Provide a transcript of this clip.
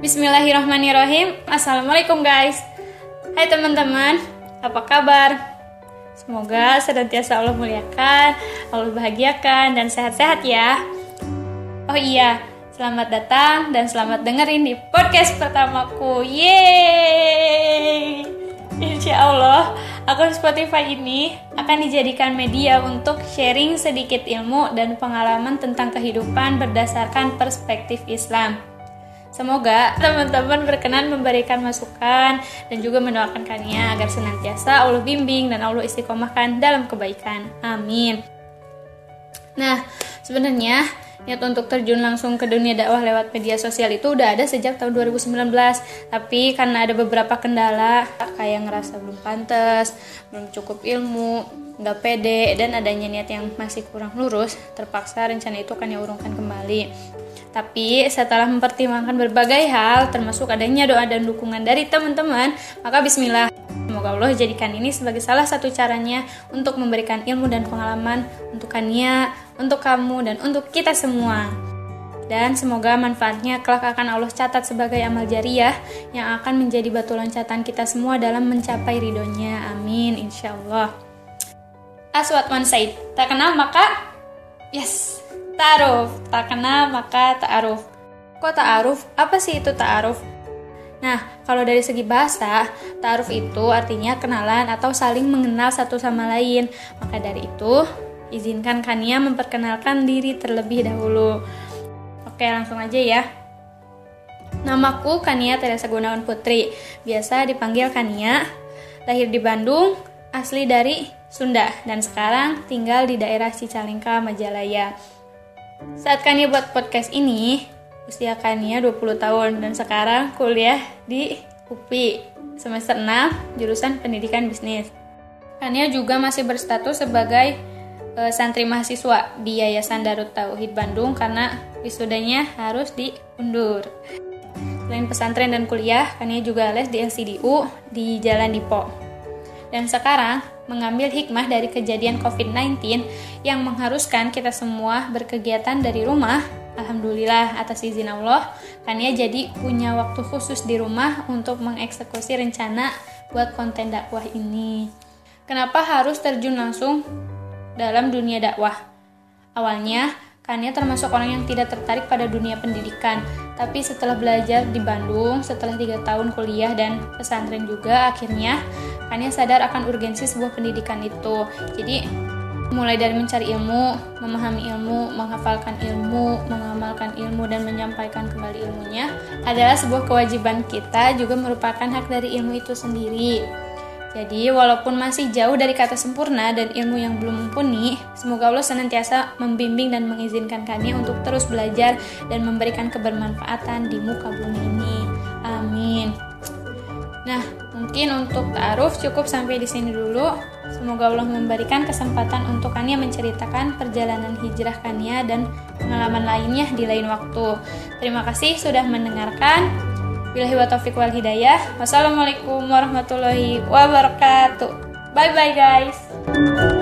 Bismillahirrahmanirrahim. Assalamualaikum guys. Hai teman-teman. Apa kabar? Semoga senantiasa Allah muliakan Allah bahagiakan dan sehat-sehat ya. Oh iya Selamat datang dan selamat dengerin di podcast pertamaku. Yeay! Insya Allah akun Spotify ini akan dijadikan media untuk sharing sedikit ilmu dan pengalaman tentang kehidupan berdasarkan perspektif Islam. Semoga teman-teman berkenan memberikan masukan dan juga mendoakan kania agar senantiasa Allah bimbing dan Allah istiqomahkan dalam kebaikan. Amin. Nah, sebenarnya niat untuk terjun langsung ke dunia dakwah lewat media sosial itu udah ada sejak tahun 2019 tapi karena ada beberapa kendala kayak ngerasa belum pantas belum cukup ilmu nggak pede dan adanya niat yang masih kurang lurus terpaksa rencana itu akan diurungkan kembali tapi setelah mempertimbangkan berbagai hal, termasuk adanya doa dan dukungan dari teman-teman, maka bismillah. Semoga Allah jadikan ini sebagai salah satu caranya untuk memberikan ilmu dan pengalaman untuk Kania, untuk kamu, dan untuk kita semua. Dan semoga manfaatnya kelak akan Allah catat sebagai amal jariah yang akan menjadi batu loncatan kita semua dalam mencapai ridhonya. Amin, insya Allah. Aswat Wan Said, tak kenal maka yes, Ta'aruf, tak kenal maka ta'aruf. Kok ta'aruf? Apa sih itu ta'aruf? Nah, kalau dari segi bahasa, ta'aruf itu artinya kenalan atau saling mengenal satu sama lain. Maka dari itu, izinkan Kania memperkenalkan diri terlebih dahulu. Oke, langsung aja ya. Namaku Kania Teresa Gunawan Putri, biasa dipanggil Kania. Lahir di Bandung, asli dari Sunda, dan sekarang tinggal di daerah Cicalengka, Majalaya. Saat Kania buat podcast ini, usia Kania 20 tahun dan sekarang kuliah di UPI semester 6 jurusan pendidikan bisnis. Kania juga masih berstatus sebagai e, santri mahasiswa di Yayasan Darut Tauhid Bandung karena wisudanya harus diundur. Selain pesantren dan kuliah, Kania juga les di LCDU di Jalan Dipo. Dan sekarang mengambil hikmah dari kejadian COVID-19 yang mengharuskan kita semua berkegiatan dari rumah. Alhamdulillah atas izin Allah, Kania jadi punya waktu khusus di rumah untuk mengeksekusi rencana buat konten dakwah ini. Kenapa harus terjun langsung dalam dunia dakwah? Awalnya, Kania termasuk orang yang tidak tertarik pada dunia pendidikan, tapi setelah belajar di Bandung, setelah tiga tahun kuliah dan pesantren juga, akhirnya Kania sadar akan urgensi sebuah pendidikan itu. Jadi, mulai dari mencari ilmu, memahami ilmu, menghafalkan ilmu, mengamalkan ilmu, dan menyampaikan kembali ilmunya adalah sebuah kewajiban kita, juga merupakan hak dari ilmu itu sendiri. Jadi, walaupun masih jauh dari kata sempurna dan ilmu yang belum mumpuni, semoga Allah senantiasa membimbing dan mengizinkan kami untuk terus belajar dan memberikan kebermanfaatan di muka bumi ini. Amin. Nah, mungkin untuk ta'aruf cukup sampai di sini dulu. Semoga Allah memberikan kesempatan untuk Kania menceritakan perjalanan hijrah Kania dan pengalaman lainnya di lain waktu. Terima kasih sudah mendengarkan. Bilahi wa taufiq wal hidayah. Wassalamualaikum warahmatullahi wabarakatuh. Bye bye guys.